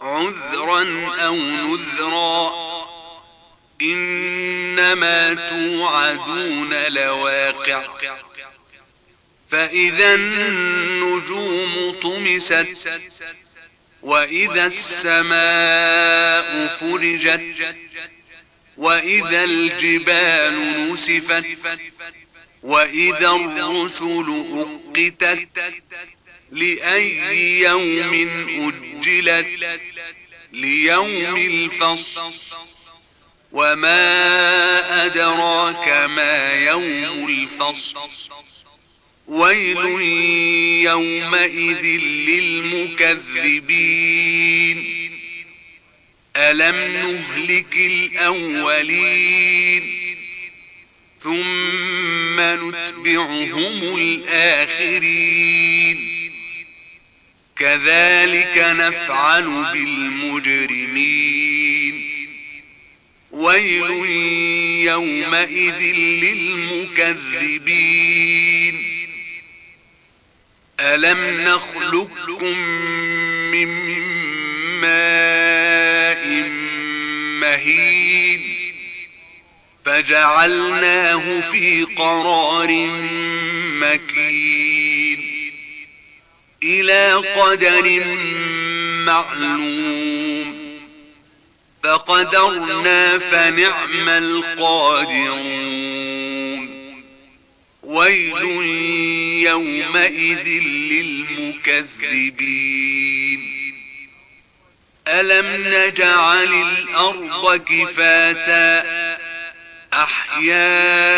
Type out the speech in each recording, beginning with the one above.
عذرا أو نذرا. إنما توعدون لواقع. فإذا النجوم طمست وإذا السماء فرجت وإذا الجبال نسفت وإذا الرسل أقتت لأي يوم أجلت ليوم الفصل وما أدراك ما يوم الفصل. ويل يومئذ للمكذبين. ألم نهلك الأولين؟ ثم نتبعهم الآخرين. كذلك نفعل بالمجرمين. ويل يومئذ للمكذبين. ألم نخلقكم من ماء مهين؟ فجعلناه في قرار مكين. إلى قدر معلوم. فقدرنا فنعم القادرون. ويل يومئذ للمكذبين. ألم نجعل الأرض كفاتا؟ أحياء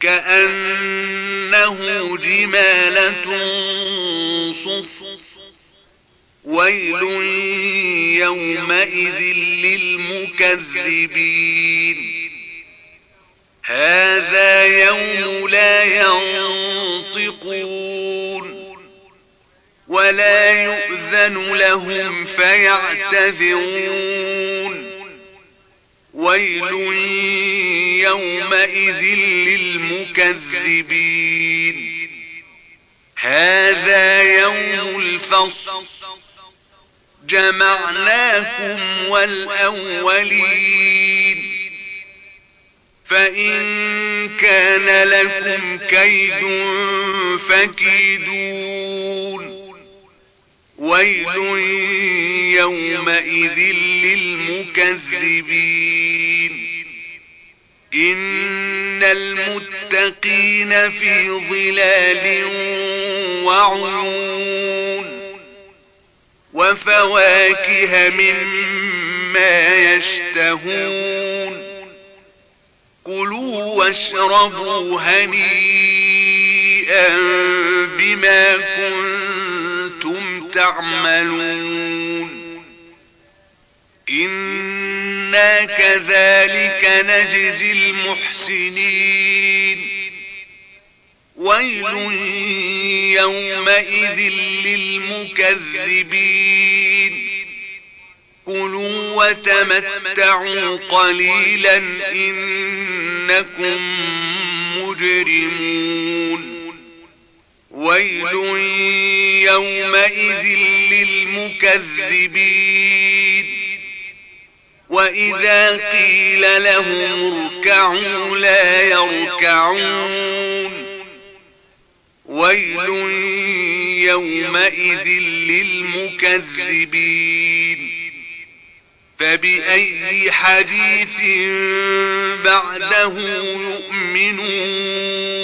كأنه جمالة صف. ويل يومئذ للمكذبين. هذا يوم لا ينطقون. ولا يؤذن لهم فيعتذرون. ويل يومئذ للمكذبين. هذا يوم الفصل. جمعناكم والأولين. فإن كان لكم كيد فكيدون. ويل يومئذ للمكذبين. إن المتقين في ظلال وعيون وفواكه مما يشتهون كلوا واشربوا هنيئا بما كنتم تعملون إنا كذلك نجزي المحسنين ويل يومئذ للمكذبين كلوا وتمتعوا قليلا إنكم مجرمون ويل يومئذ للمكذبين وإذا قيل لهم اركعوا لا يركعون ويل يومئذ للمكذبين فبأي حديث بعده يؤمنون